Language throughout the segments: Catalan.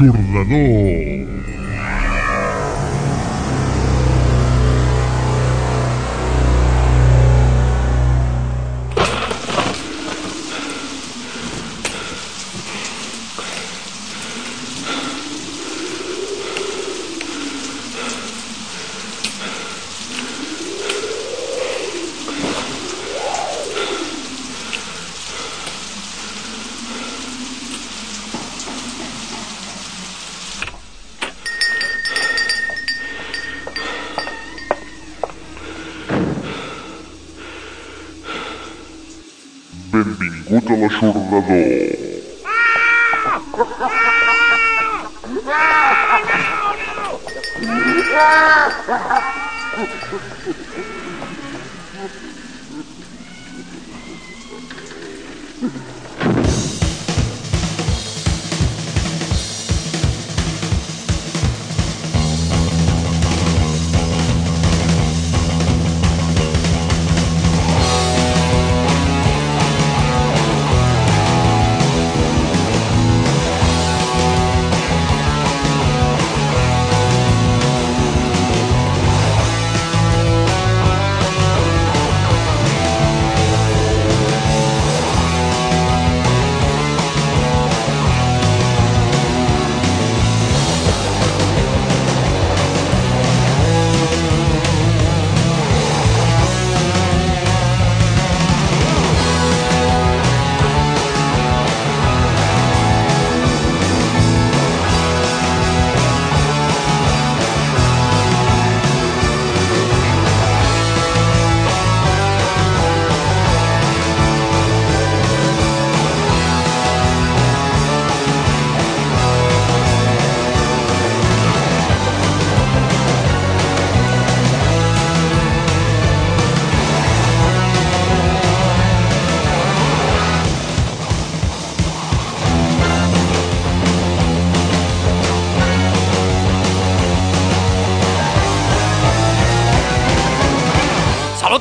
L'aixordador.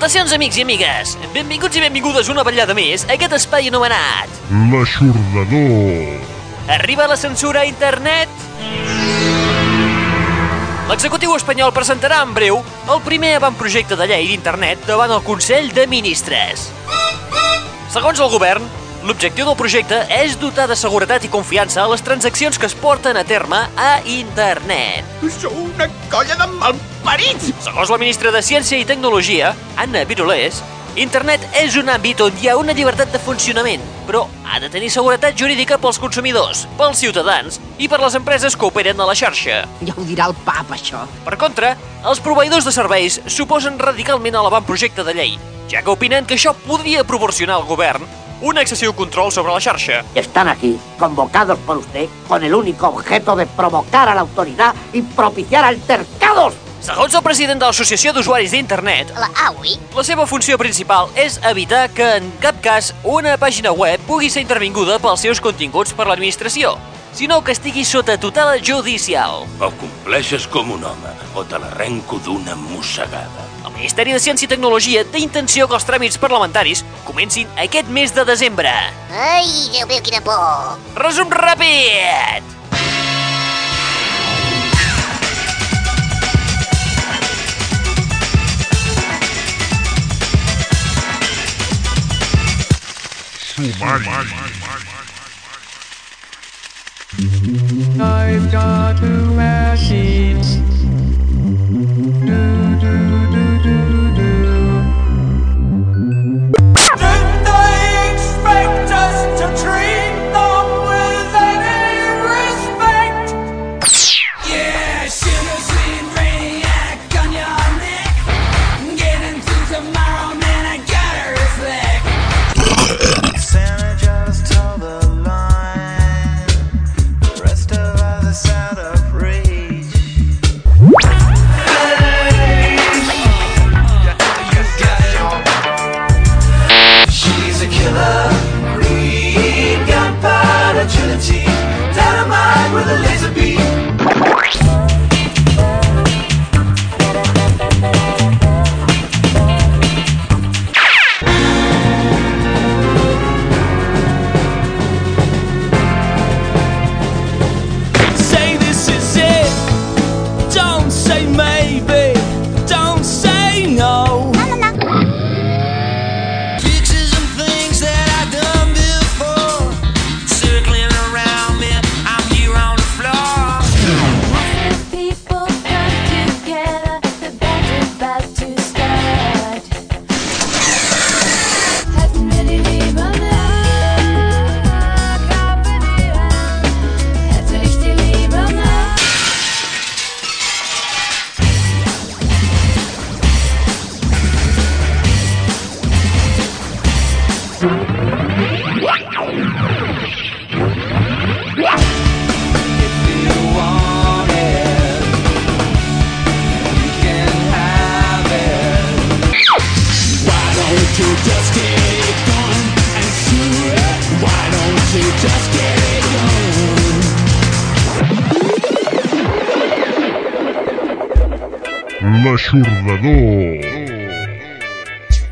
Salutacions, amics i amigues! Benvinguts i benvingudes una vetllada més a aquest espai anomenat L'aixordador. Arriba la censura a internet? L'executiu espanyol presentarà en breu el primer avantprojecte de llei d'internet davant el Consell de Ministres. Segons el govern, l'objectiu del projecte és dotar de seguretat i confiança a les transaccions que es porten a terme a internet. Sou una colla de malparits! Segons la ministra de Ciència i Tecnologia, Anna Virolés, internet és un àmbit on hi ha una llibertat de funcionament, però ha de tenir seguretat jurídica pels consumidors, pels ciutadans i per les empreses que operen a la xarxa. Ja ho dirà el pap, això. Per contra, els proveïdors de serveis s'oposen radicalment a l'avantprojecte de llei, ja que opinen que això podria proporcionar al govern un excessiu control sobre la xarxa. Están aquí, convocados por usted, con el único objeto de provocar a la autoridad y propiciar altercados. Segons el president de l'Associació d'Usuaris d'Internet, La AUI? la seva funció principal és evitar que en cap cas una pàgina web pugui ser intervinguda pels seus continguts per l'administració, sinó que estigui sota tutela judicial. O compleixes com un home, o te l'arrenco d'una mossegada. Ministeri de Ciència i Tecnologia té intenció que els tràmits parlamentaris comencin aquest mes de desembre. Ai, Déu meu, quina por! Resum ràpid! Sumari. I've got two machines. Do,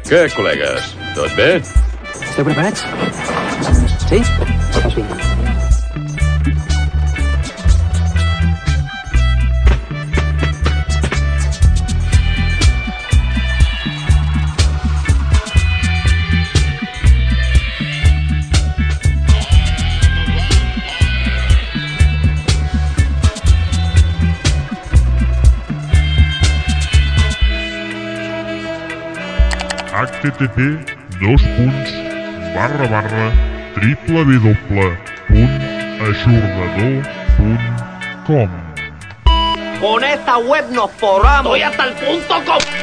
Què, col·legues? Tot bé? Esteu preparats? Sí? Doncs vinga. Http dos punts barra barra www.aixordador.com Con esta web nos forramos. Estoy hasta el punto com.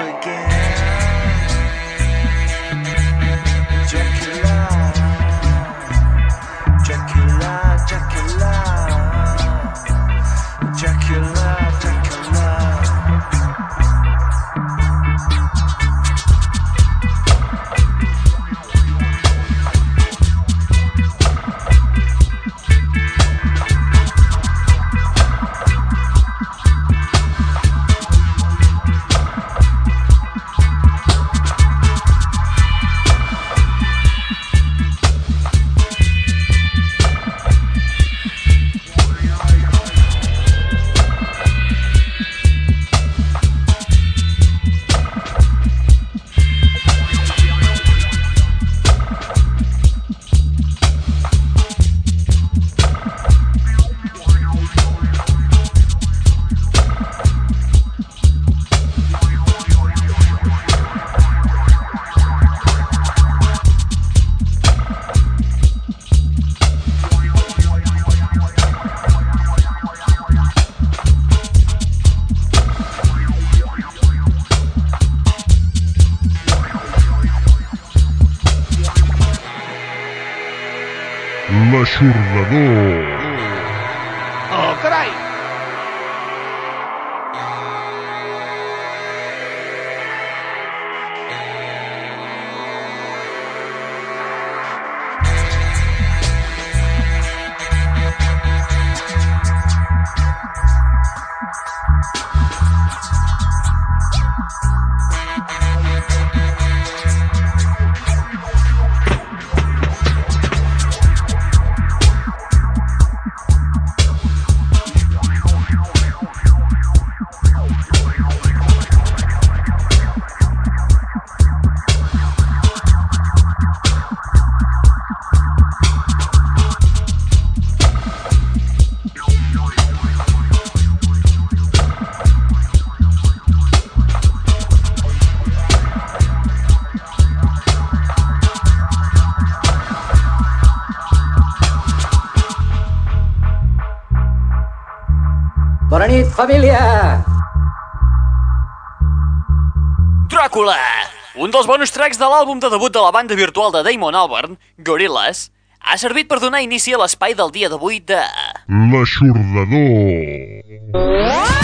Again. família! Dràcula! Un dels bonus tracks de l'àlbum de debut de la banda virtual de Damon Albarn, Gorillaz, ha servit per donar inici a l'espai del dia d'avui de... L'Aixordador! L'Aixordador!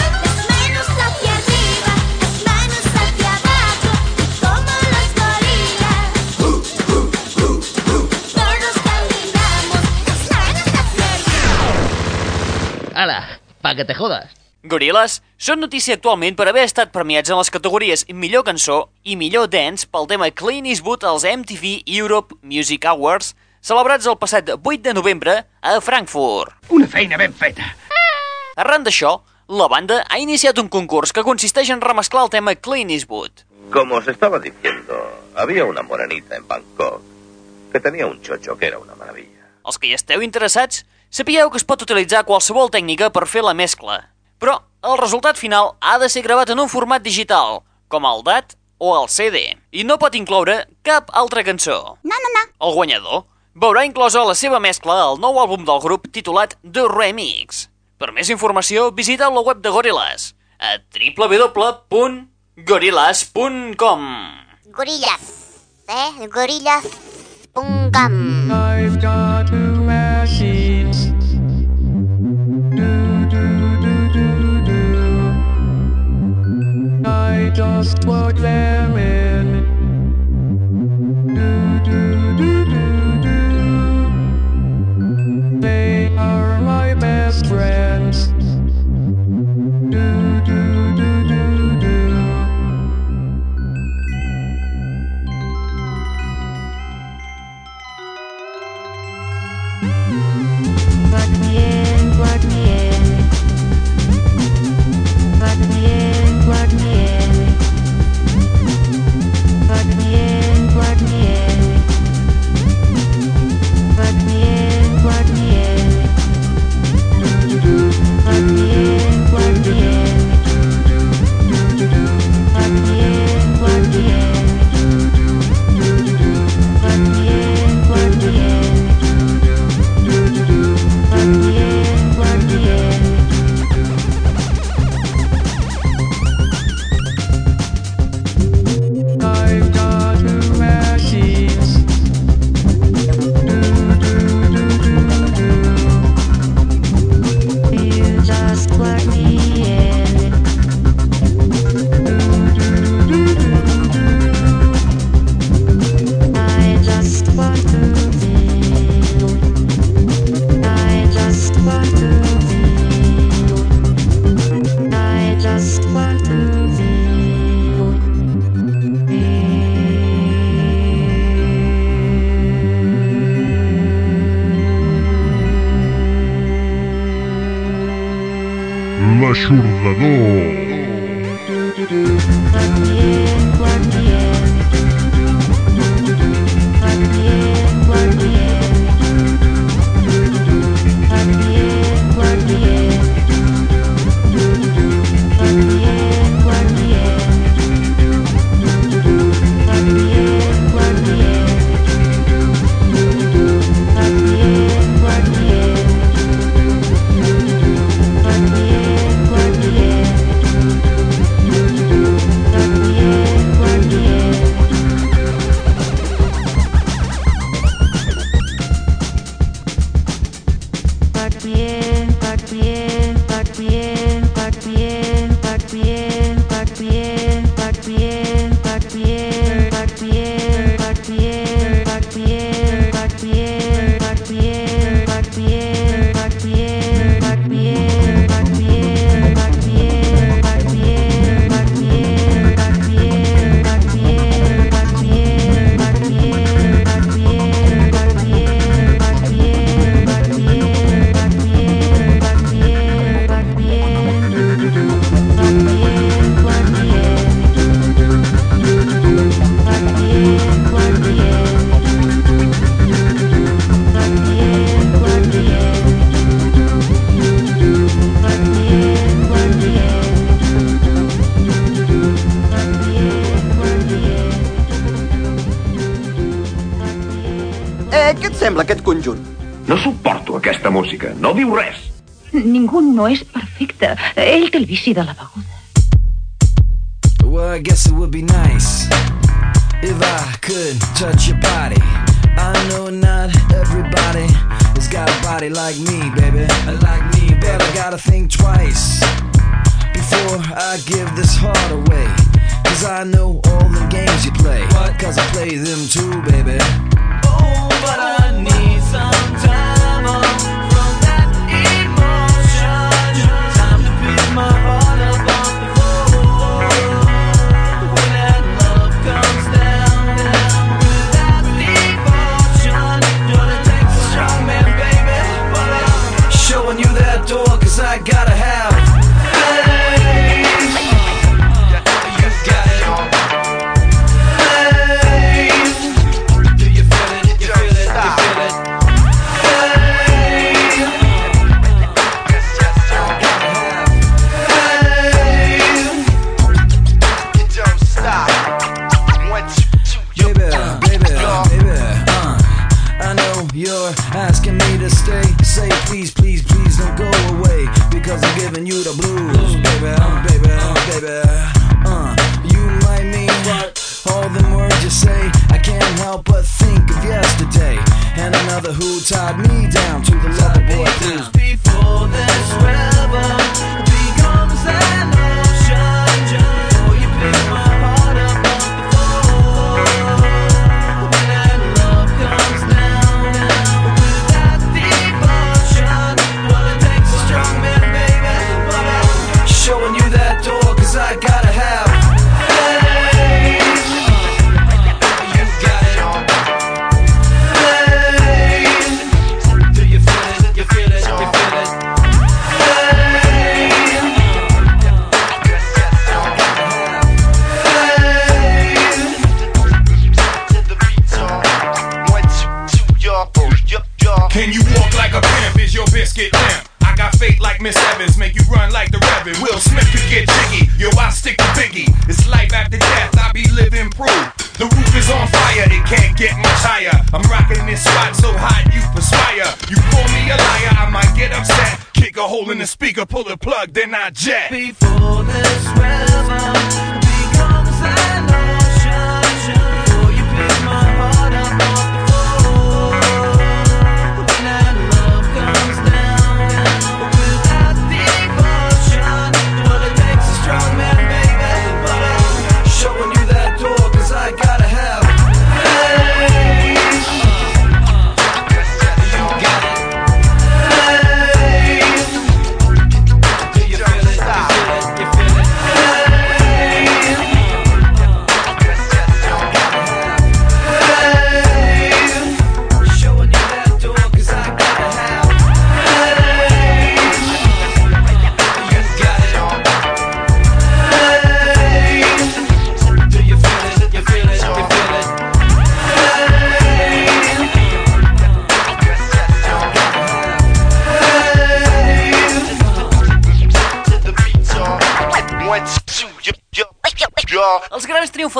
¡Hala! ¡Pa' que te jodas! Gorillaz són notícia actualment per haver estat premiats en les categories Millor cançó i Millor dance pel tema Clean Eastwood als MTV Europe Music Awards celebrats el passat 8 de novembre a Frankfurt. Una feina ben feta. Arran d'això, la banda ha iniciat un concurs que consisteix en remesclar el tema Clean Eastwood. Como os estaba diciendo, había una morenita en Bangkok que tenía un chocho que era una maravilla. Els que hi esteu interessats, sapigueu que es pot utilitzar qualsevol tècnica per fer la mescla. Però el resultat final ha de ser gravat en un format digital, com el DAT o el CD, i no pot incloure cap altra cançó. No, no, no. El guanyador veurà inclosa la seva mescla al nou àlbum del grup titulat The Remix. Per més informació, visiteu la web de Gorillaz a www.gorillaz.com Gorillas. Eh? Gorillas.com. I've just plug them in. Do, do, do, do, do. They are my best friends. L'aixordador. judici de la beguda.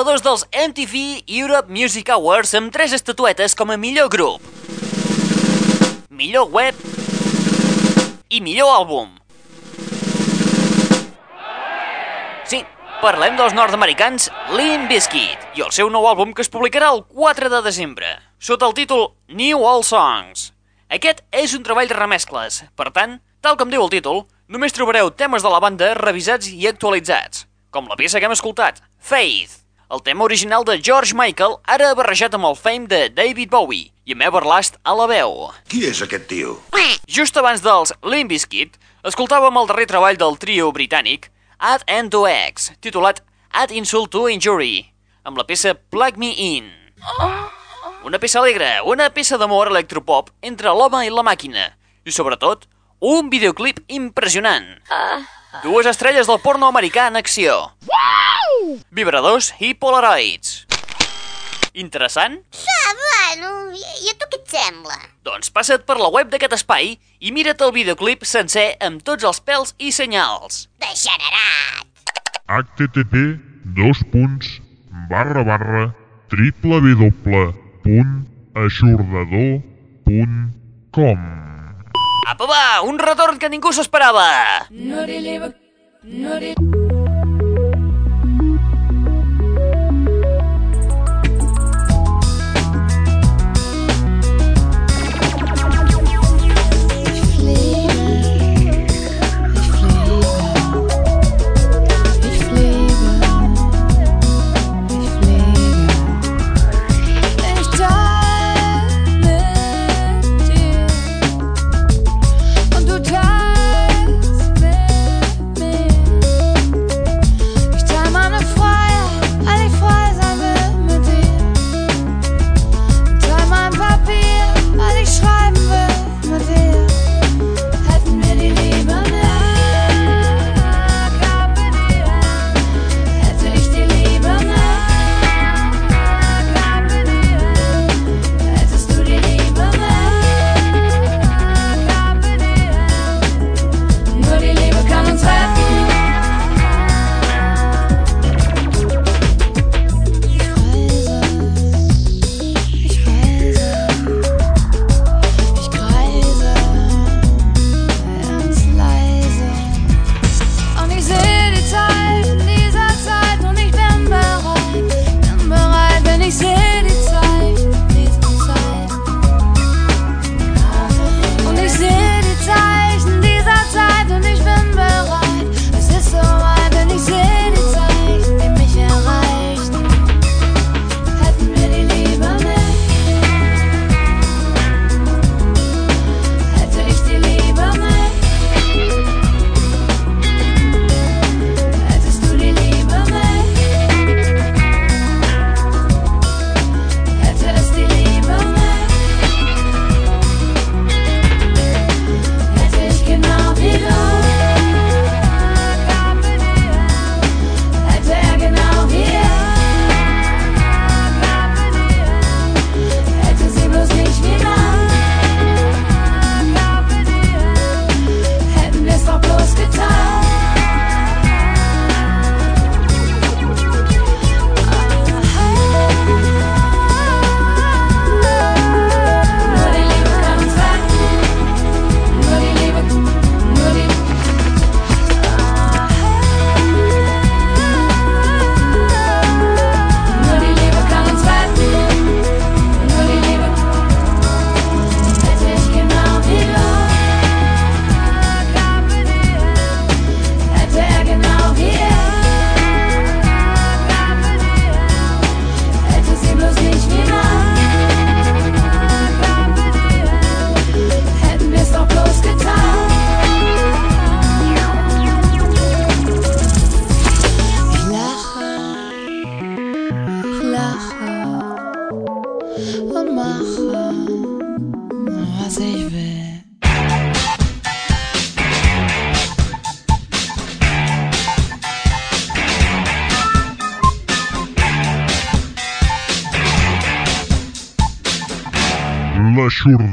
Grans triomfadors dels MTV Europe Music Awards amb tres estatuetes com a millor grup, millor web i millor àlbum. Sí, parlem dels nord-americans Limp Bizkit i el seu nou àlbum que es publicarà el 4 de desembre, sota el títol New All Songs. Aquest és un treball de remescles, per tant, tal com diu el títol, només trobareu temes de la banda revisats i actualitzats, com la peça que hem escoltat, Faith, el tema original de George Michael, ara barrejat amb el fame de David Bowie i amb Everlast a la veu. Qui és aquest tio? Just abans dels Limp Bizkit, escoltàvem el darrer treball del trio britànic Add End to X, titulat Add Insult to Injury, amb la peça Plug Me In. Una peça alegre, una peça d'amor electropop entre l'home i la màquina, i sobretot, un videoclip impressionant. Dues estrelles del porno americà en acció. Vibradors i polaroids. Interessant? Ah, bueno, i, i a tu què et sembla? Doncs passa't per la web d'aquest espai i mira't el videoclip sencer amb tots els pèls i senyals. Degenerat! http dos punts barra barra triple punt aixordador punt com Apa va, un retorn que ningú s'esperava! Ich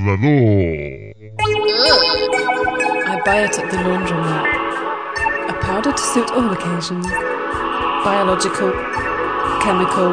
I buy it at the laundromat. A powder to suit all occasions. Biological, chemical,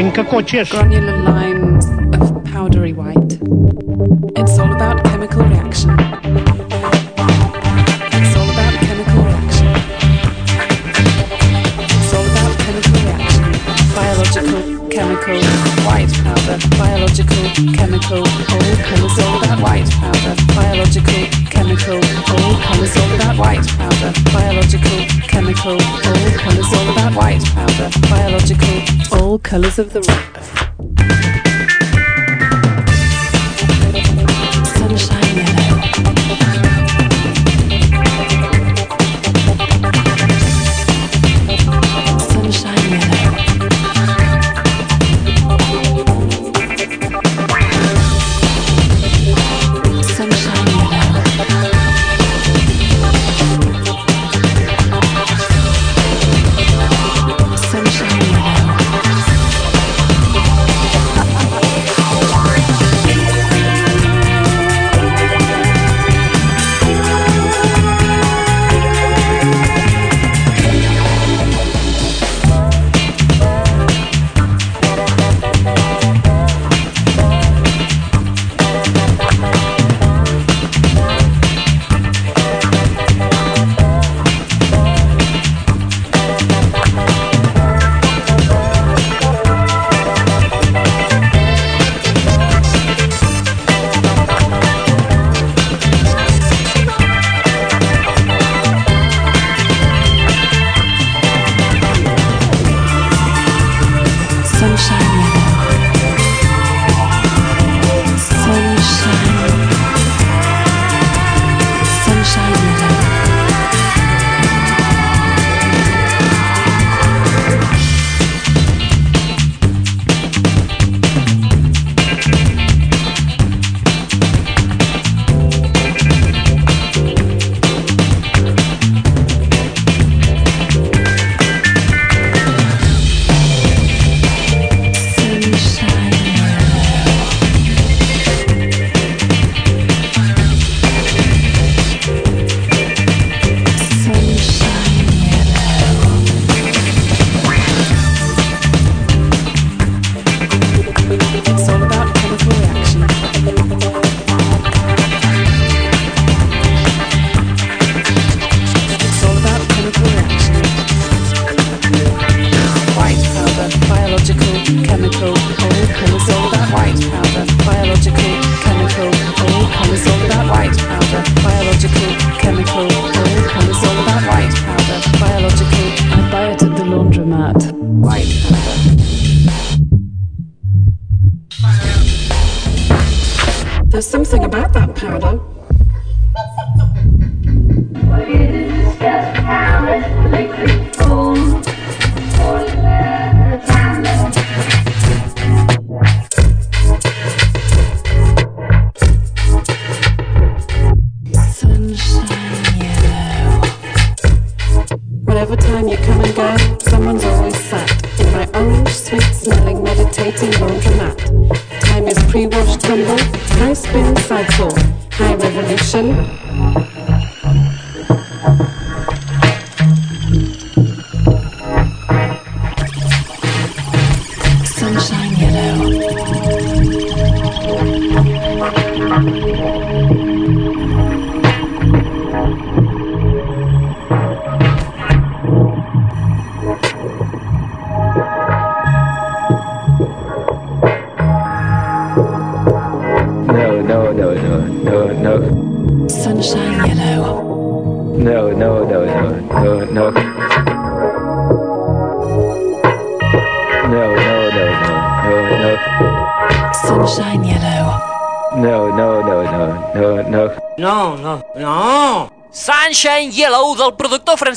Granular lines of powdery white. It's all about chemical reactions. colors of the rainbow.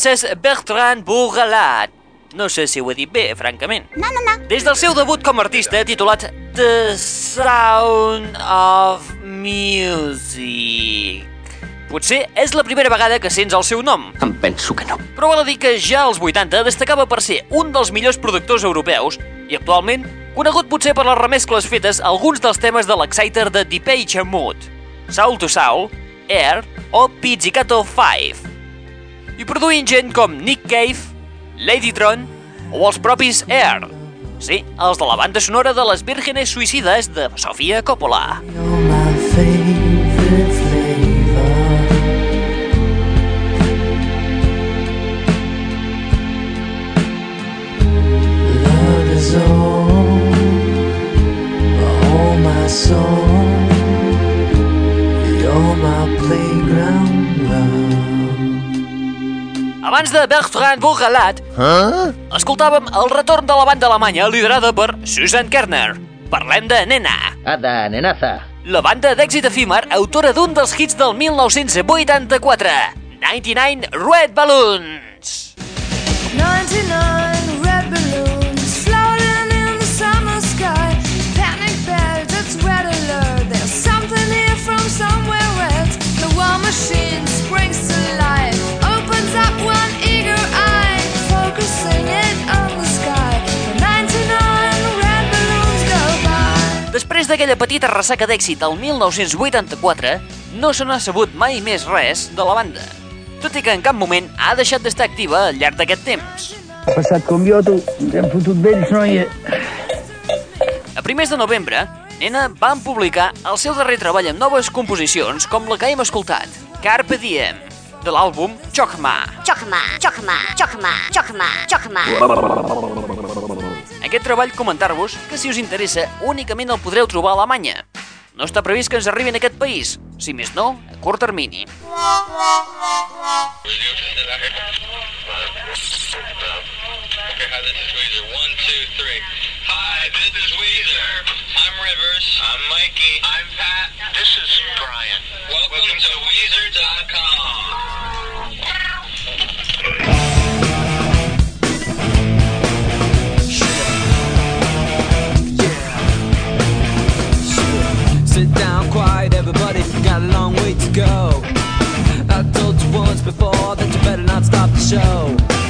Francès Bertrand Bourgalat. No sé si ho he dit bé, francament. No, no, no. Des del seu debut com a artista titulat The Sound of Music. Potser és la primera vegada que sents el seu nom. Em penso que no. Però val a dir que ja als 80 destacava per ser un dels millors productors europeus i actualment conegut potser per les remescles fetes a alguns dels temes de l'Exciter de Deepage Mood, Soul to Soul, Air o Pizzicato 5. I produint gent com Nick Cave, Ladytron o els propis Air. Sí, els de la banda sonora de les Vírgenes Suïcides de Sofia Coppola. Love is all, all my soul. Abans de Bertrand Bourgalat, Huh? escoltàvem el retorn de la banda alemanya liderada per Susan Kerner. Parlem de Nena. Ada, nenaza. La banda d'èxit efímer, autora d'un dels hits del 1984, 99 Red Balloons. D'aquella petita ressaca d'èxit el 1984, no se n'ha sabut mai més res de la banda, tot i que en cap moment ha deixat d'estar activa al llarg d'aquest temps. Ha passat com jo, tu. Ens hem fotut vells, noia. A primers de novembre, Nena van publicar el seu darrer treball amb noves composicions com la que hem escoltat, Carpe Diem, de l'àlbum Chokma. Chocma, chocma, chocma, chocma, chocma. Aquest treball comentar-vos que si us interessa únicament el podreu trobar a Alemanya. No està previst que ens arribi en aquest país, si més no, a curt termini. Welcome, to Weezer.com. go. I told you once before that you better not stop the show.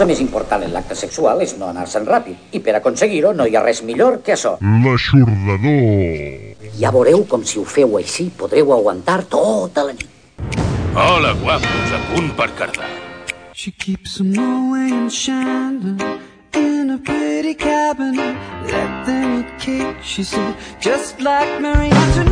Cosa més important en l'acte sexual és no anar-se'n ràpid. I per aconseguir-ho no hi ha res millor que això. L'aixordador. Ja veureu com si ho feu així podreu aguantar tota la nit. Hola, guapos, a punt per cardar. She keeps them away in Chandler in a pretty cabinet. Let them eat cake, she said, just like Marie Antoinette.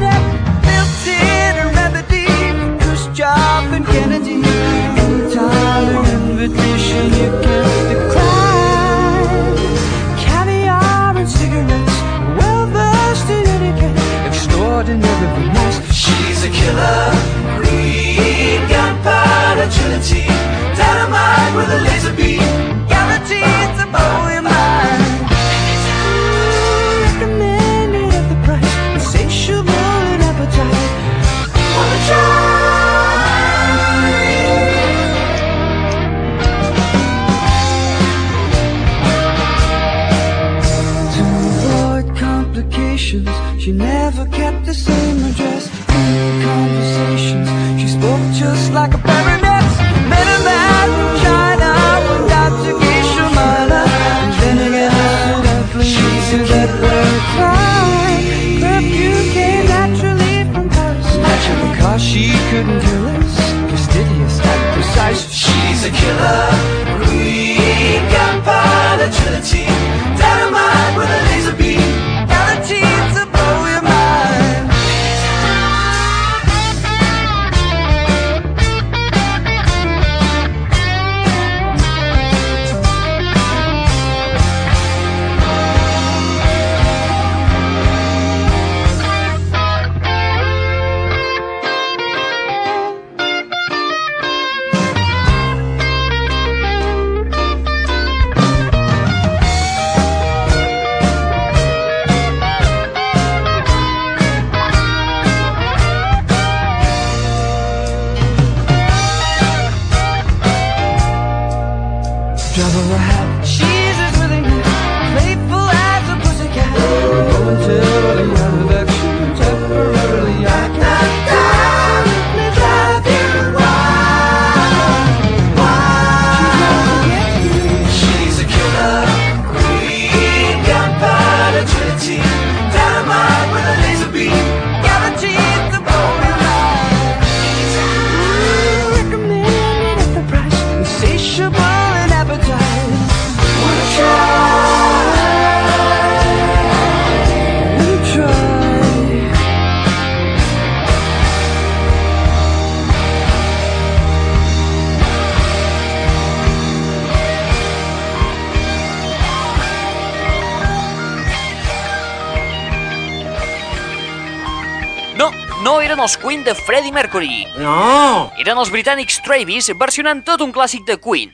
Eren els britànics Travis versionant tot un clàssic de Queen,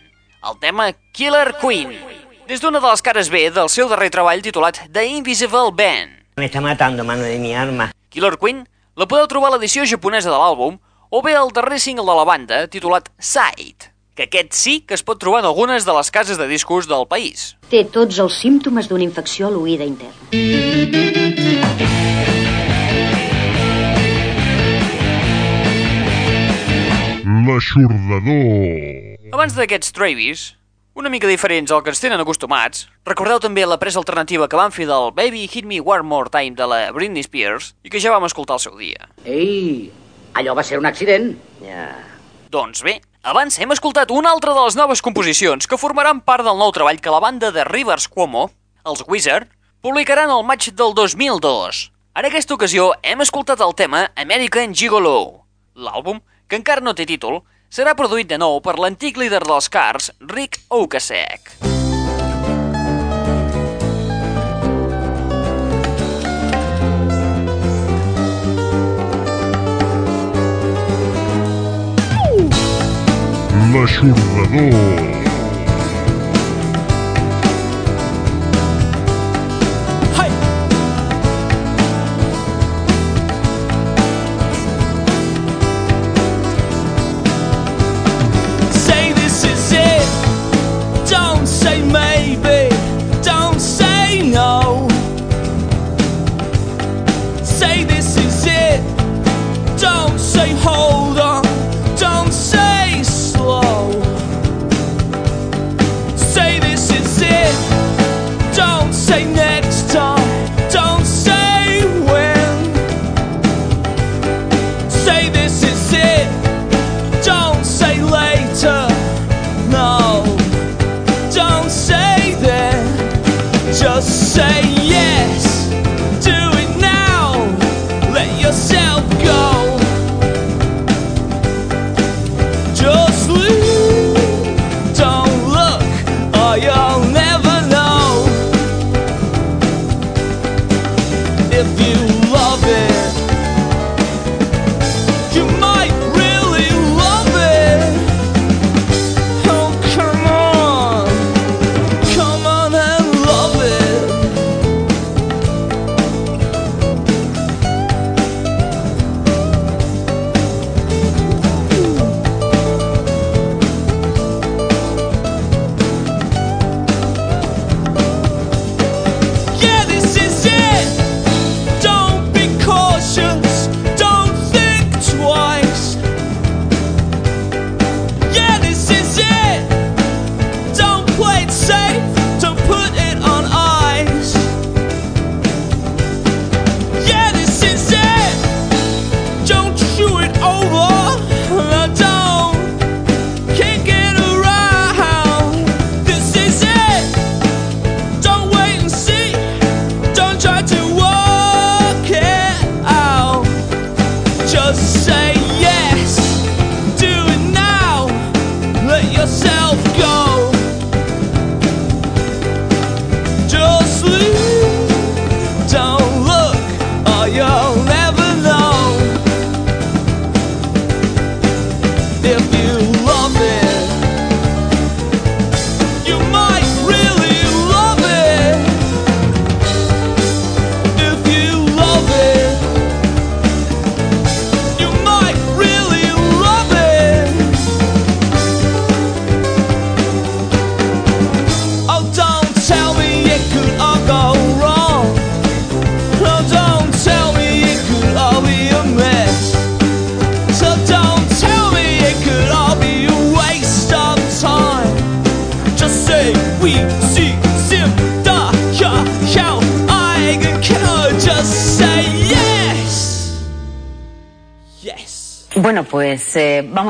el tema Killer Queen, des d'una de les cares B del seu darrer treball titulat The Invisible Band. Me está matando, mano de mi arma. Killer Queen la podeu trobar a l'edició japonesa de l'àlbum o bé el darrer single de la banda titulat Side, que aquest sí que es pot trobar en algunes de les cases de discos del país. Té tots els símptomes d'una infecció a l'oïda interna. L'aixordador. Abans d'aquests Travis, una mica diferents al que ens tenen acostumats, recordeu també la presa alternativa que van fer del Baby Hit Me One More Time de la Britney Spears i que ja vam escoltar al seu dia. Ei, allò va ser un accident. Ja. Doncs bé, abans hem escoltat una altra de les noves composicions que formaran part del nou treball que la banda de Rivers Cuomo, els Wizard, publicaran al maig del 2002. En aquesta ocasió hem escoltat el tema American Gigolo. L'àlbum, que encara no té títol, serà produït de nou per l'antic líder dels Cars, Rick Ocasek. L'aixordador.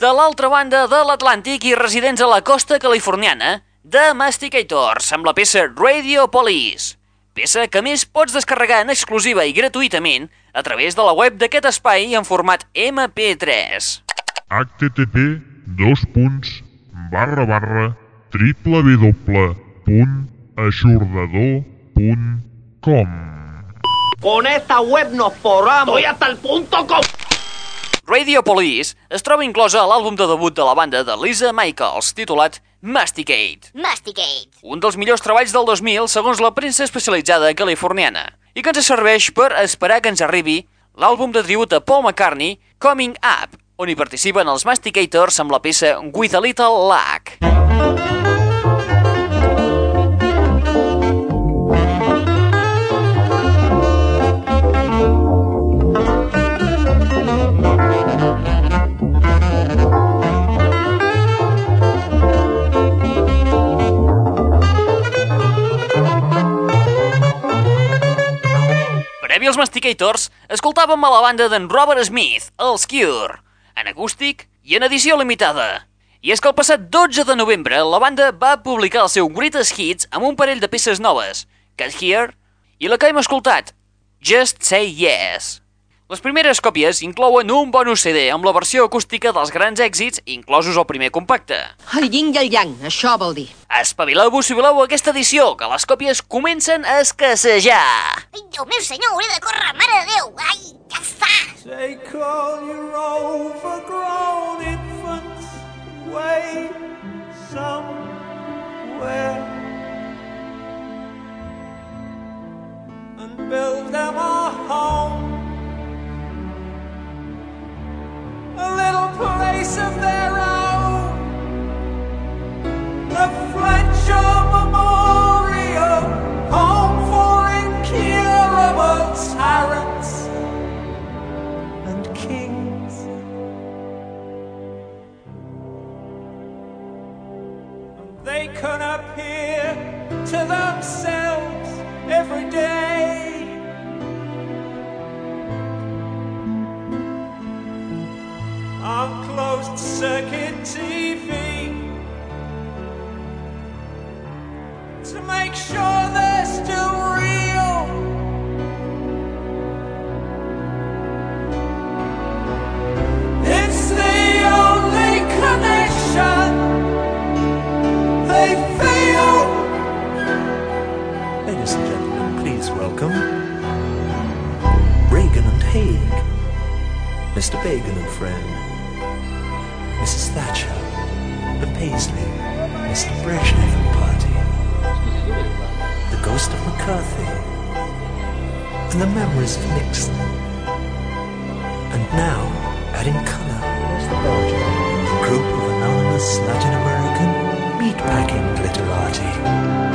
de l'altra banda de l'Atlàntic i residents a la costa californiana, de Masticators, amb la peça Radio Police. Peça que a més pots descarregar en exclusiva i gratuïtament a través de la web d'aquest espai en format MP3. http dos punts barra barra triple punt aixordador punt com Con esta web nos forramos. Estoy hasta el punto com. Radio Police es troba inclosa a l'àlbum de debut de la banda de Lisa Michaels, titulat Masticate. Masticate. un dels millors treballs del 2000 segons la premsa especialitzada californiana i que ens serveix per esperar que ens arribi l'àlbum de tribut a Paul McCartney Coming Up, on hi participen els Masticators amb la peça With a Little Luck. Als Masticators, escoltàvem a la banda d'en Robert Smith, els Cure, en acústic i en edició limitada. I és que el passat 12 de novembre la banda va publicar el seu Greatest Hits amb un parell de peces noves, Cat Here i la que hem escoltat, Just Say Yes. Les primeres còpies inclouen un bonus CD amb la versió acústica dels grans èxits, inclosos el primer compacte. El yin i el yang, això vol dir. Espavileu-vos si voleu aquesta edició, que les còpies comencen a escassejar. Ai, Déu meu senyor, hauré de córrer, mare de Déu. Ai, ja està. Take all your overgrown infants away somewhere and build them a home, circuit TV to make sure they're still real. It's the only connection they feel. Ladies and gentlemen, please welcome Reagan and Haig, Mr. Bacon and friend. Mrs. Thatcher, the Paisley, Mr. Brezhnev party, the ghost of McCarthy, and the memories of Nixon. And now, adding color, the group of anonymous Latin American meatpacking glitterati.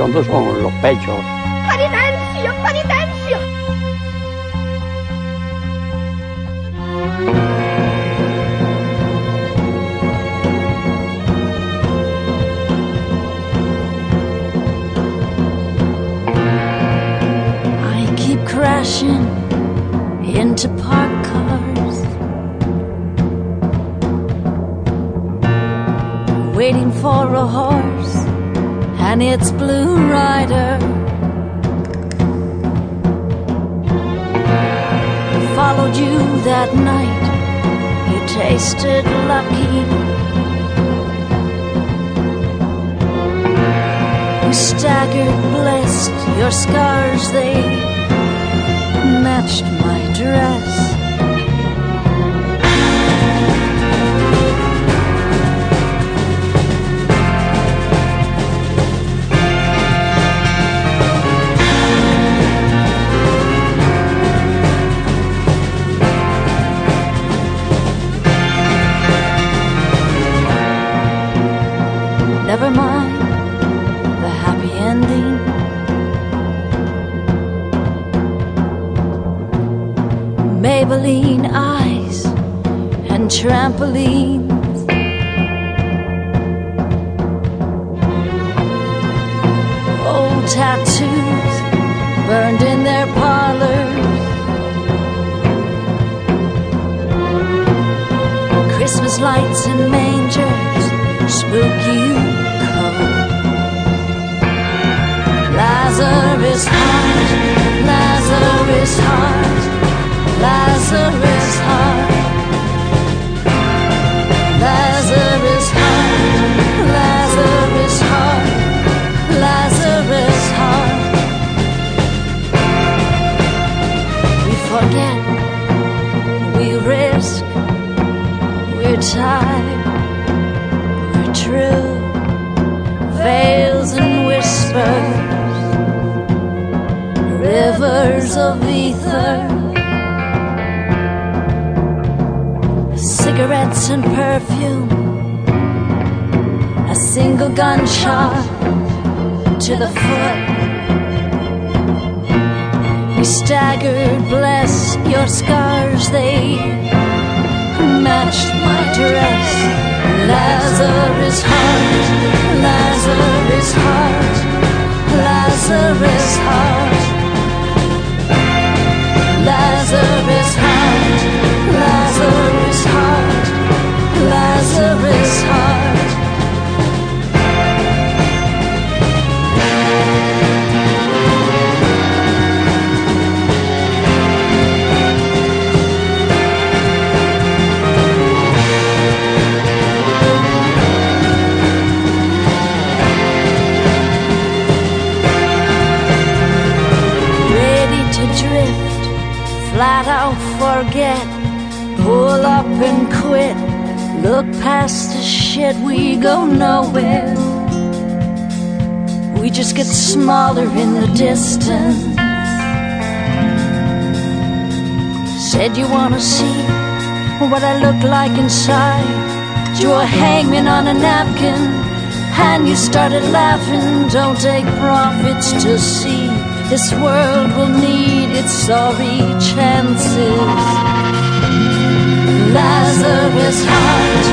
son los pechos. Tattoos burned in their parlors. Christmas lights and mangers, spooky cold. Lazarus heart, Lazarus heart, Lazarus heart. Tired, we're true. Veils and whispers, rivers of ether. cigarettes and perfume. A single gunshot to the foot. We staggered, bless your scars, they matched my dress. Lazarus heart, Lazarus heart, Lazarus heart. Lazarus heart, Lazarus heart, Lazarus heart. Forget, pull up and quit. Look past the shit, we go nowhere. We just get smaller in the distance. Said you wanna see what I look like inside. Drew a hangman on a napkin, and you started laughing. Don't take profits to see. This world will need its sorry chances. Lazarus heart,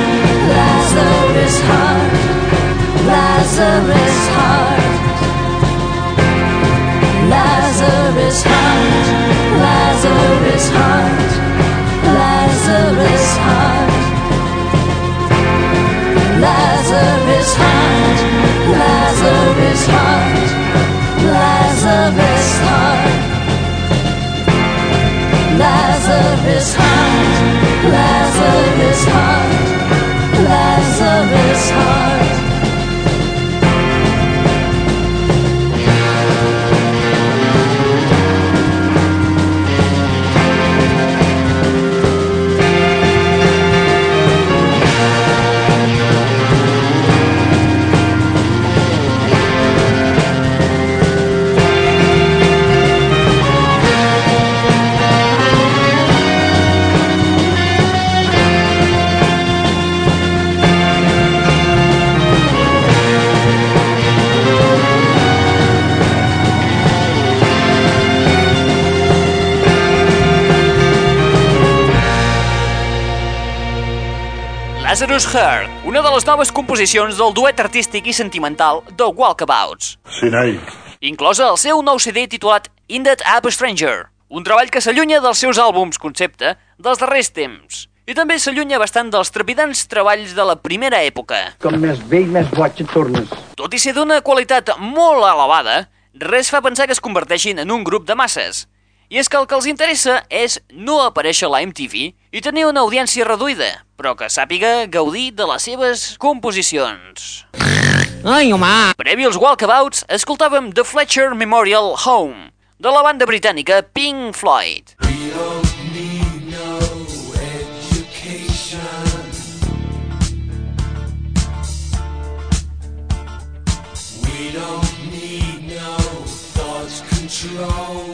Lazarus heart, Lazarus heart. Lazarus heart, Lazarus heart, Lazarus heart. Lazarus heart, Lazarus heart, Lazarus heart. Lazarus heart, Lazarus Lazarus Heart, una de les noves composicions del duet artístic i sentimental The Walkabouts, Sí, noi. inclosa el seu nou CD titulat In That App Stranger, un treball que s'allunya dels seus àlbums concepte dels darrers temps, i també s'allunya bastant dels trepidants treballs de la primera època. Com més vell, més boig et tornes. Tot i ser d'una qualitat molt elevada, res fa pensar que es converteixin en un grup de masses. I és que el que els interessa és no aparèixer a la MTV i tenir una audiència reduïda, però que sàpiga gaudir de les seves composicions. Ai, home! Previ als Walkabouts, escoltàvem The Fletcher Memorial Home, de la banda britànica Pink Floyd. We don't need no thoughts control. No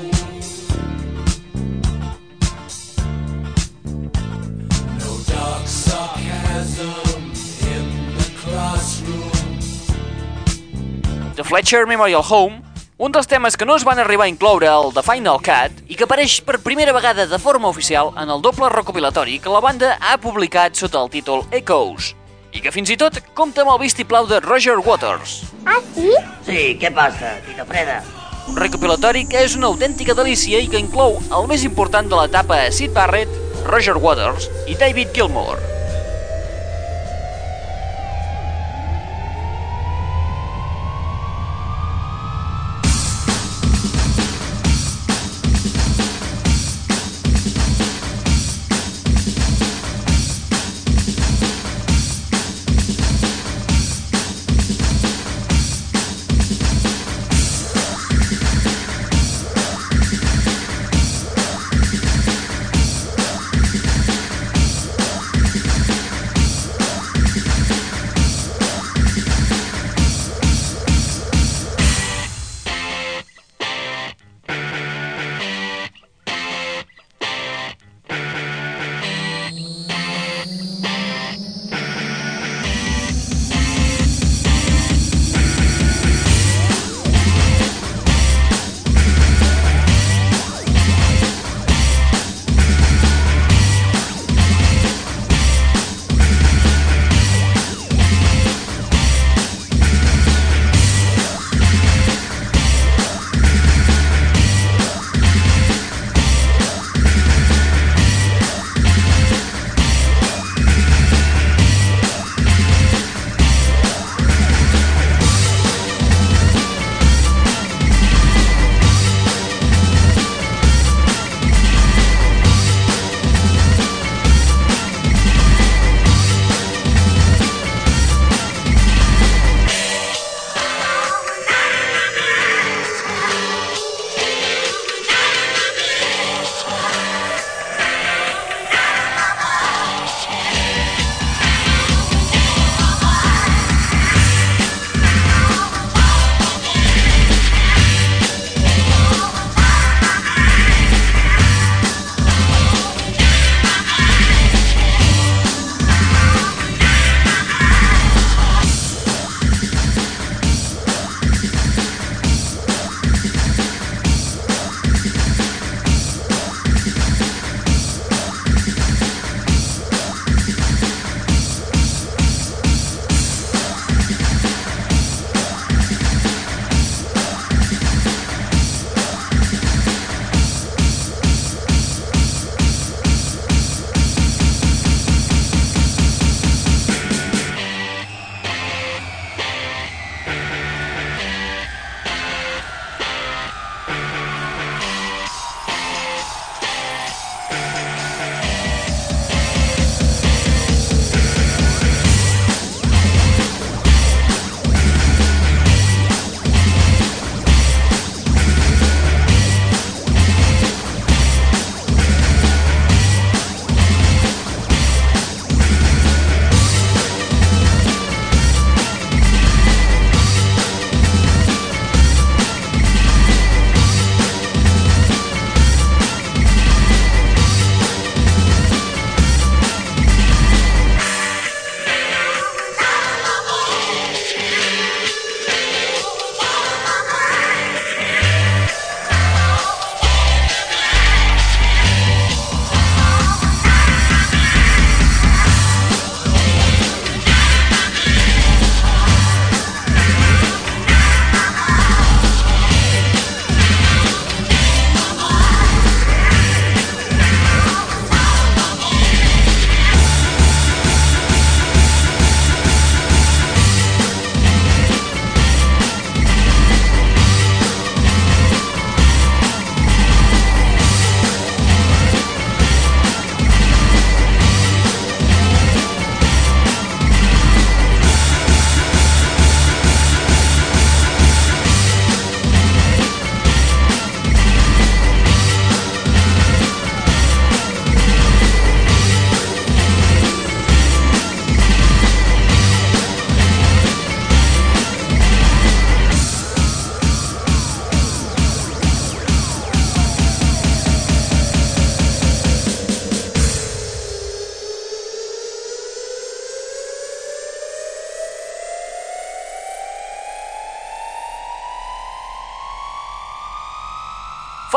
the Fletcher Memorial Home, Un dels temes que no es van arribar a incloure al The Final Cut i que apareix per primera vegada de forma oficial en el doble recopilatori que la banda ha publicat sota el títol Echoes i que fins i tot compta amb el vistiplau de Roger Waters. Ah, sí? Sí, què passa, Tito Freda? Un recopilatori que és una autèntica delícia i que inclou el més important de l'etapa a Sid Barrett, Roger Waters i David Gilmour.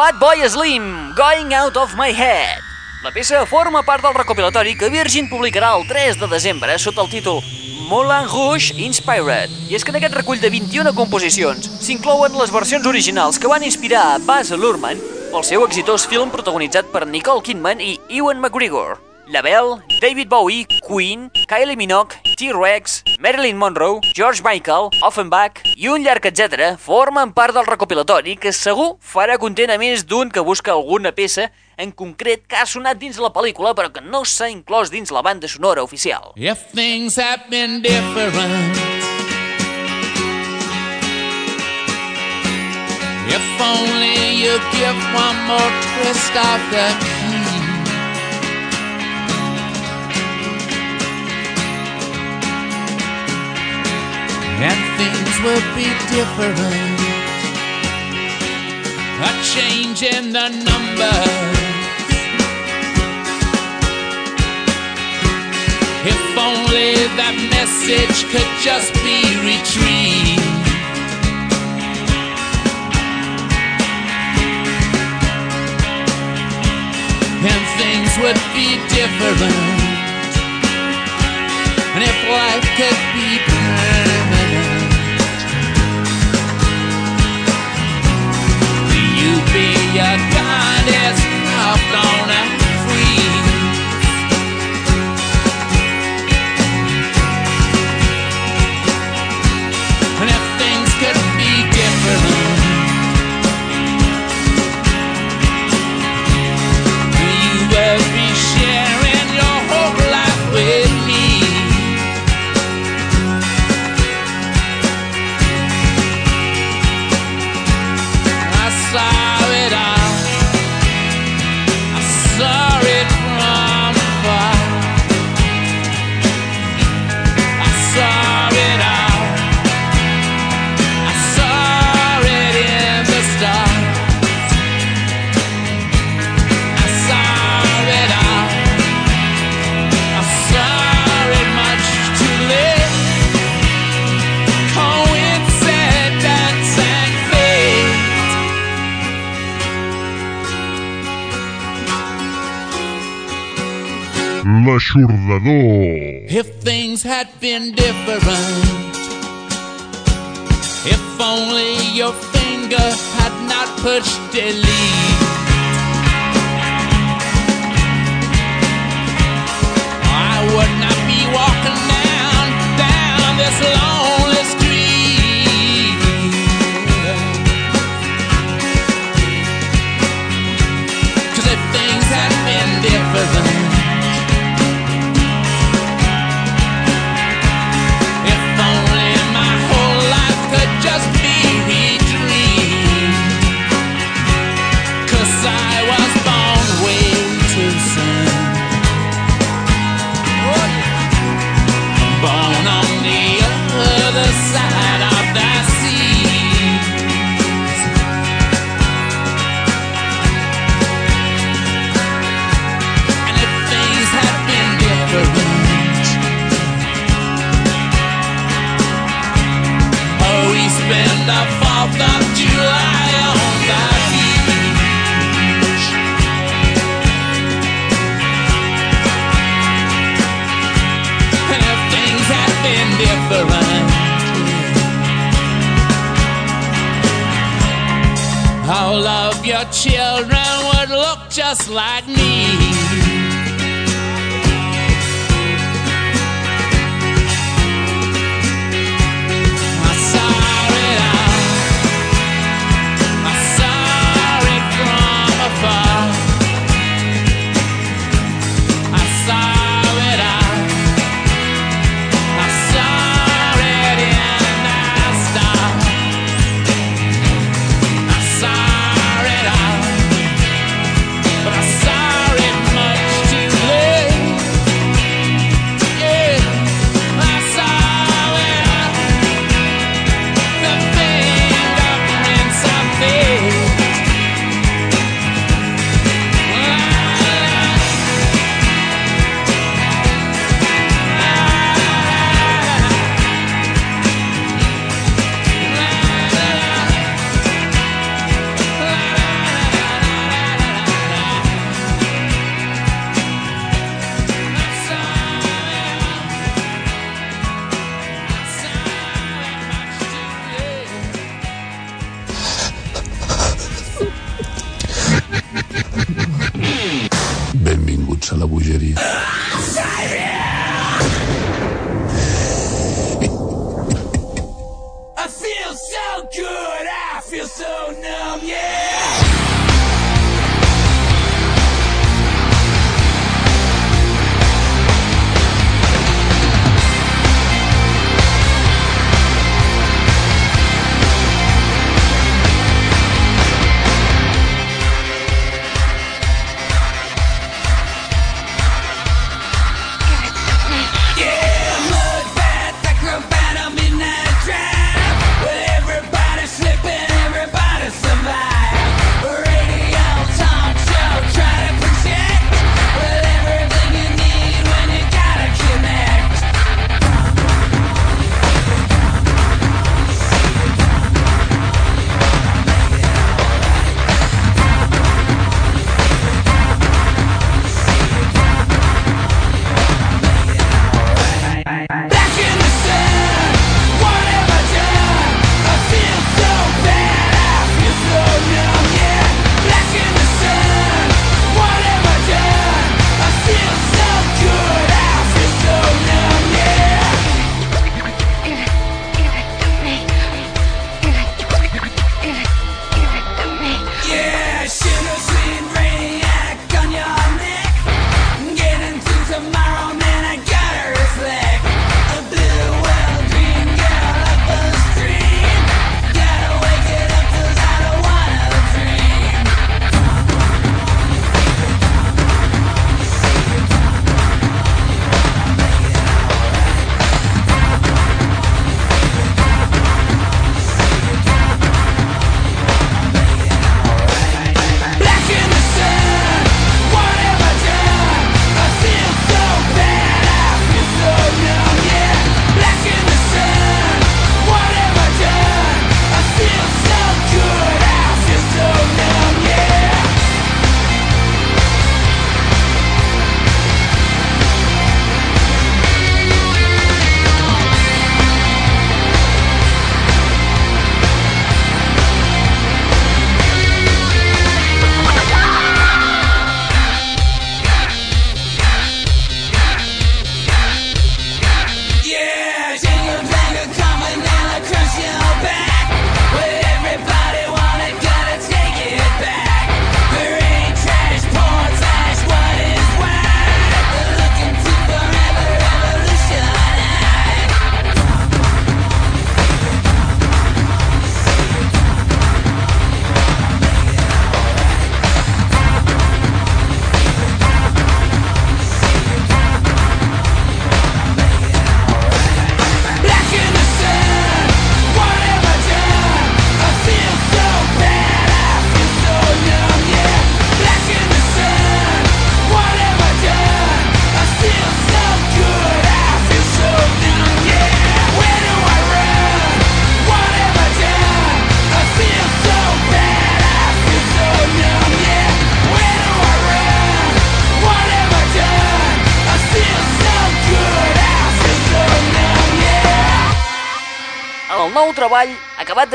Fatboy Slim, Going Out of My Head. La peça forma part del recopilatori que Virgin publicarà el 3 de desembre sota el títol Moulin Rouge Inspired. I és que en aquest recull de 21 composicions s'inclouen les versions originals que van inspirar a Baz Luhrmann pel seu exitós film protagonitzat per Nicole Kidman i Ewan McGregor. La Belle, David Bowie, Queen, Kylie Minogue, T-Rex, Marilyn Monroe, George Michael, Offenbach i un llarg etc. formen part del recopilatori que segur farà content a més d'un que busca alguna peça en concret que ha sonat dins la pel·lícula però que no s'ha inclòs dins la banda sonora oficial. If things had been different, if only you give one more twist of the And things would be different. A change in the numbers. If only that message could just be retrieved. Then things would be different. And if life could be permanent, L'aixordador. If things had been different, if only your finger had not pushed delete.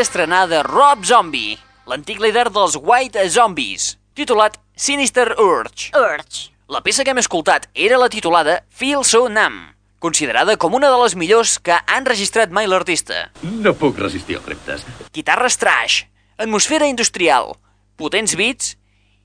D'estrenar de Rob Zombie, l'antic líder dels White Zombies, titulat Sinister Urge. Urge. La peça que hem escoltat era la titulada Feel So Numb, considerada com una de les millors que ha enregistrat mai l'artista. No puc resistir els reptes. Guitarres trash, atmosfera industrial, potents beats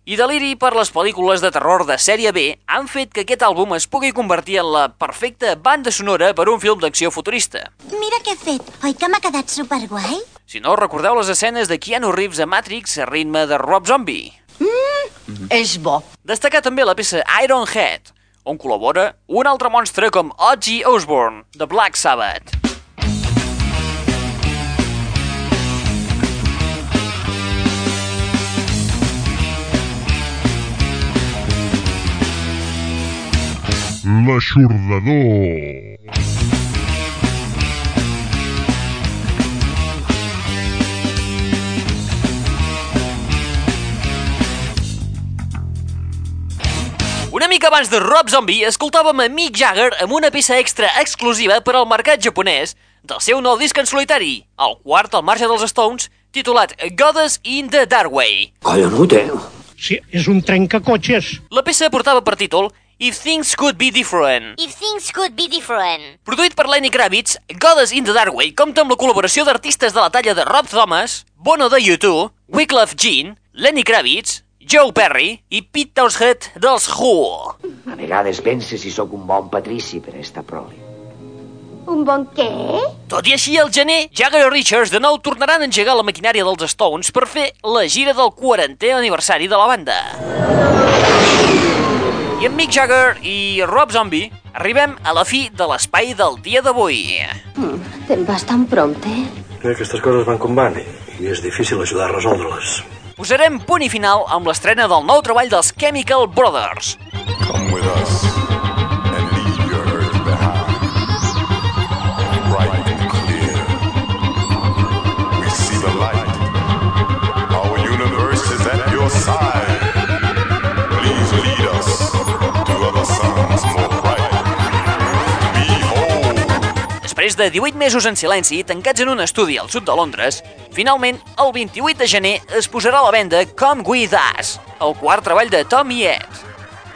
i deliri per les pel·lícules de terror de sèrie B han fet que aquest àlbum es pugui convertir en la perfecta banda sonora per un film d'acció futurista. Mira què he fet. Oi que m'ha quedat superguai? Si no, recordeu les escenes de Keanu Reeves a Matrix a ritme de Rob Zombie. Mm, és bo. Destacar també la peça Iron Head, on col·labora un altre monstre com Ozzy Osbourne, de Black Sabbath. L'aixordador. Mica abans de Rob Zombie, escoltàvem a Mick Jagger amb una peça extra exclusiva per al mercat japonès del seu nou disc en solitari, el quart al marge dels Stones, titulat Goddess in the Dark Way. Collonut, eh? Sí, és un trencacotxes. La peça portava per títol If Things Could Be Different. If things could be different. Produït per Lenny Kravitz, Goddess in the Dark Way compta amb la col·laboració d'artistes de la talla de Rob Thomas, Bono de U2, Wyclef Jean, Lenny Kravitz, Joe Perry i Pete Townshend dels Who. A vegades pense si sóc un bon patrici per esta prole. Un bon què? Tot i així, al gener, Jagger i Richards de nou tornaran a engegar la maquinària dels Stones per fer la gira del 40è aniversari de la banda. I amb Mick Jagger i Rob Zombie arribem a la fi de l'espai del dia d'avui. Te'n vas tan prompte? Aquestes coses van com van i és difícil ajudar a resoldre-les. Posarem punt i final amb l'estrena del nou treball dels Chemical Brothers. Come with us and the light. Our universe is at your side. Després de 18 mesos en silenci, tancats en un estudi al sud de Londres, finalment, el 28 de gener es posarà a la venda Come With Us, el quart treball de Tom i Ed.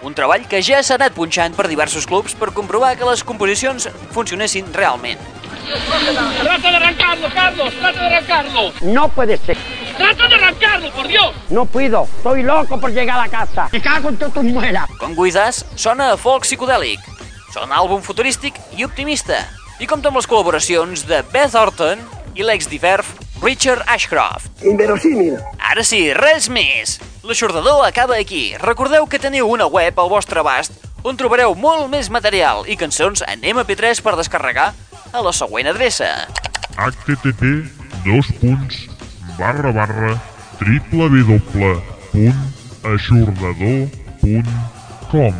Un treball que ja s'ha anat punxant per diversos clubs per comprovar que les composicions funcionessin realment. Trata de arrancarlo, Carlos, trata de arrancarlo. No puede ser. Trata de arrancarlo, por Dios. No puedo. Estoy loco por llegar a la casa. Me cago en muelas. Come With Us sona a folk psicodèlic. Sona àlbum futurístic i optimista. I compta amb les col·laboracions de Beth Orton i l'ex-diverf Richard Ashcroft. Inverosímil. Ara sí, res més. L'aixordador acaba aquí. Recordeu que teniu una web al vostre abast on trobareu molt més material i cançons en MP3 per descarregar a la següent adreça. http dos punts barra barra www.aixordador.com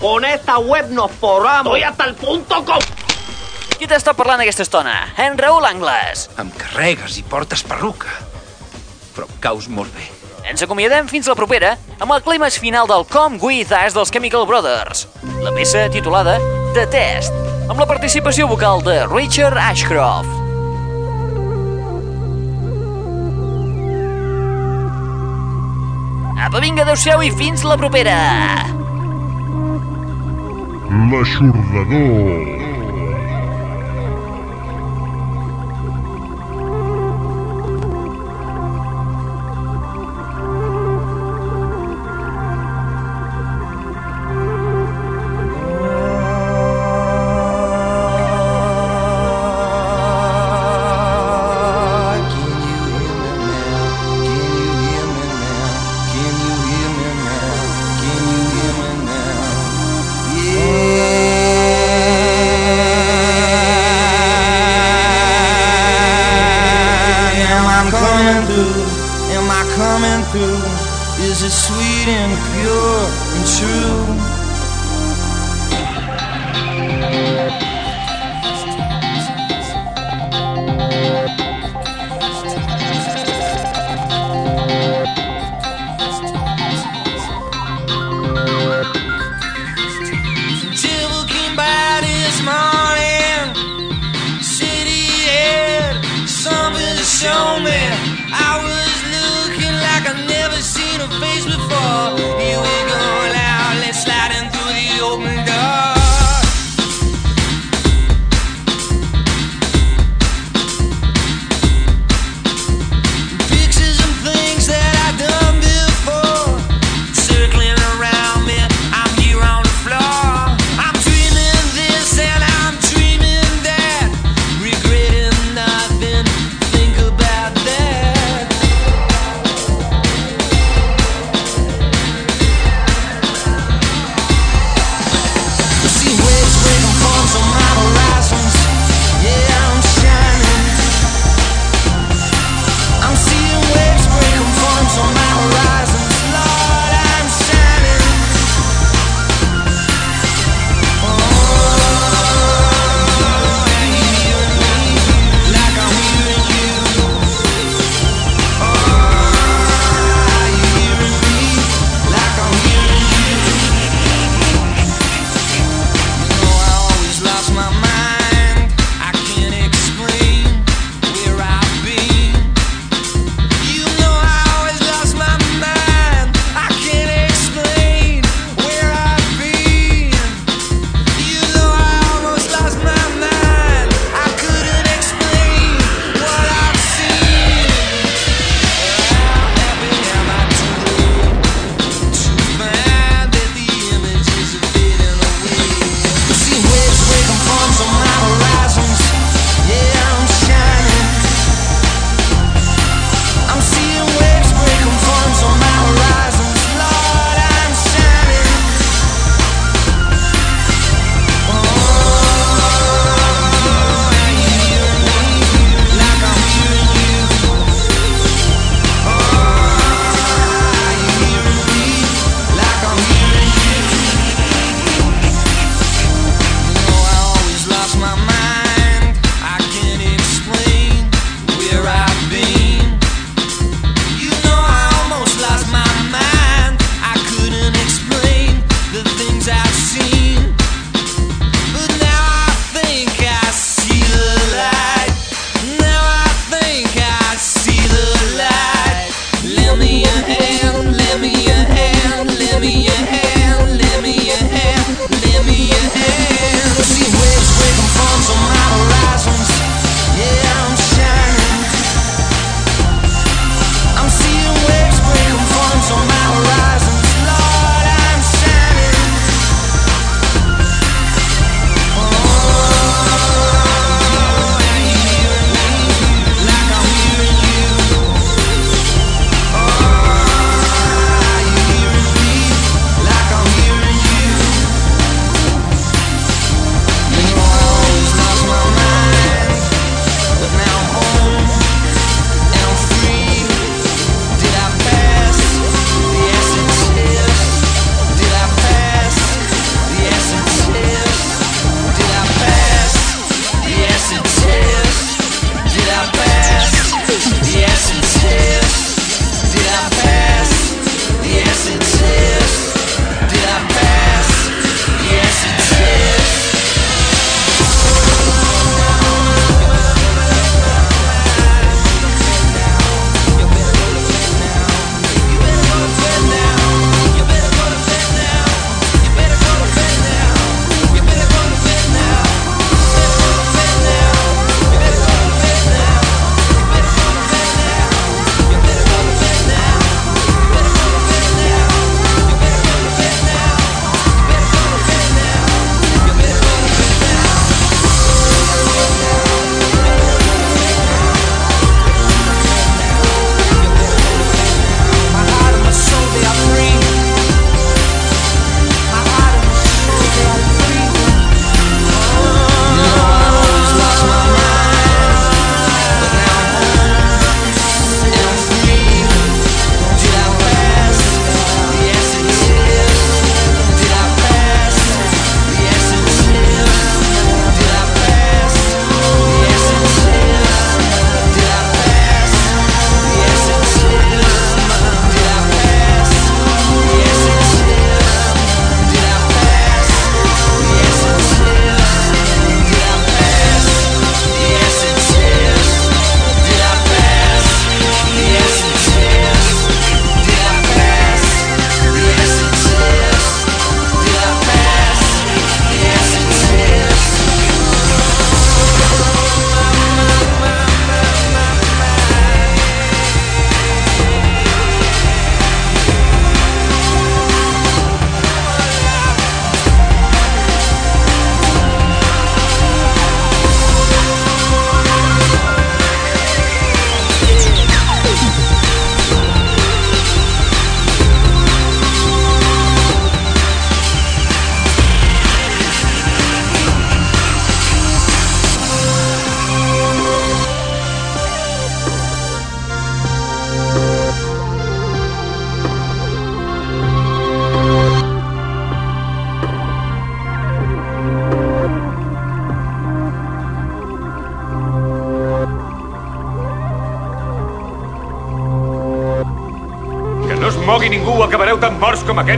Con esta web nos forramos. Estoy hasta el punto com... Qui t'està parlant aquesta estona? En Raül Angles. Em carregues i portes perruca. Però caus molt bé. Ens acomiadem fins la propera amb el clímax final del Come With Us dels Chemical Brothers, la peça titulada The Test, amb la participació vocal de Richard Ashcroft. Apa, vinga, adeu-siau i fins la propera! L'aixordador.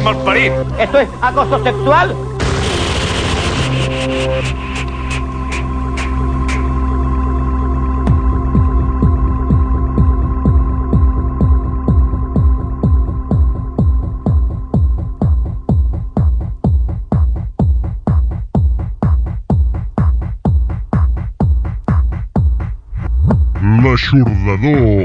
Morts com aquest malparit. ¿Esto es acoso sexual? L'aixordador.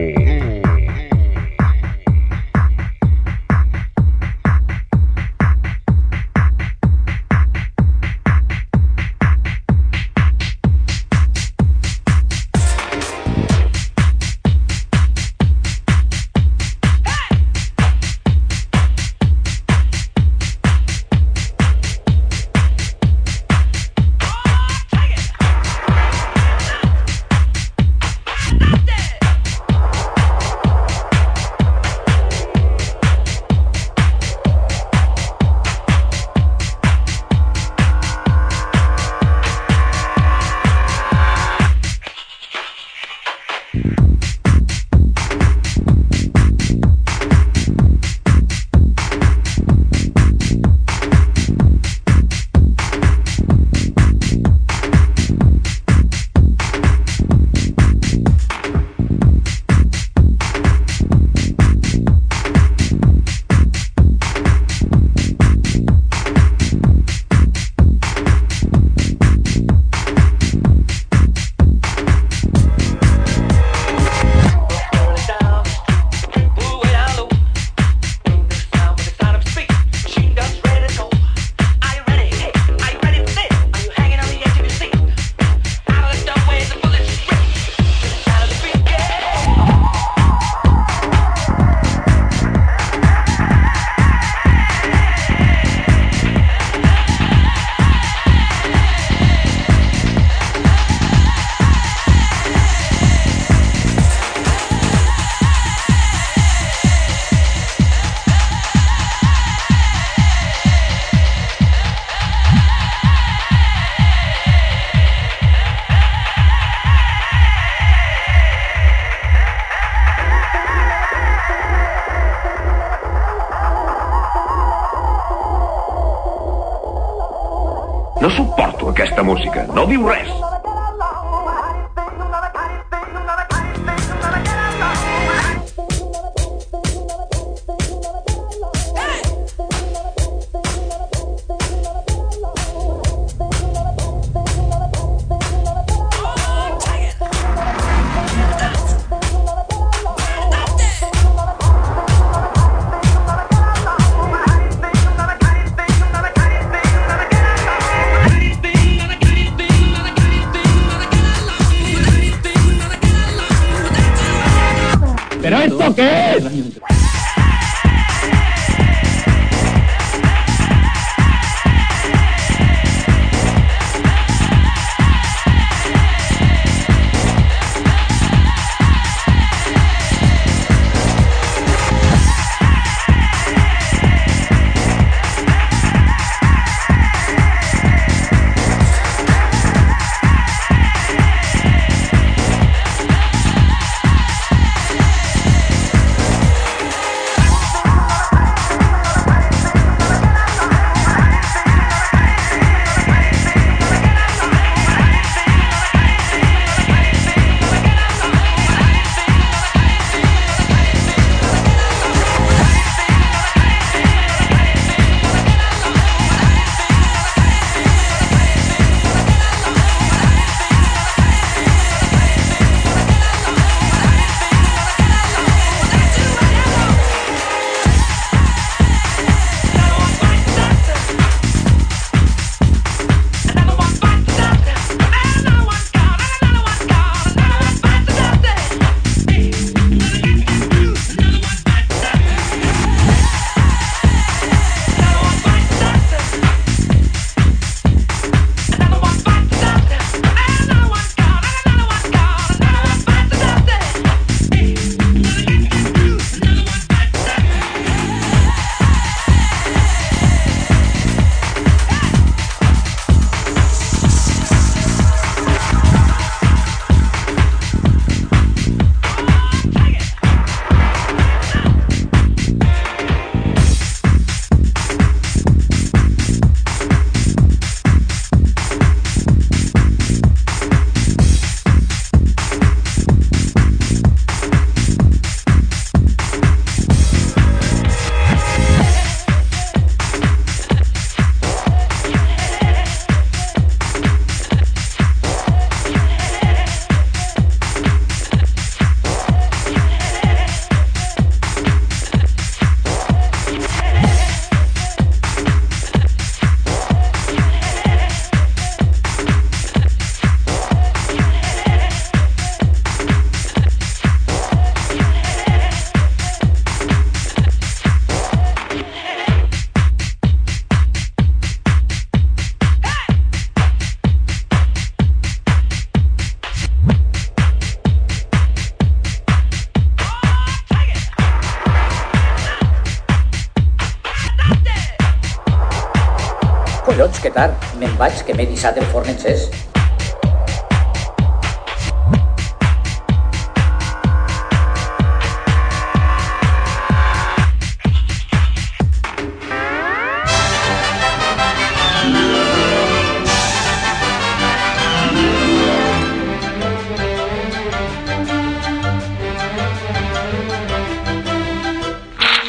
Me'n vaig, que m'he dissat el forn encès.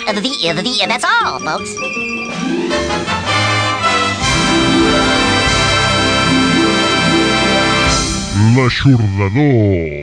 The, the, the, that's all, folks. L'aixordador.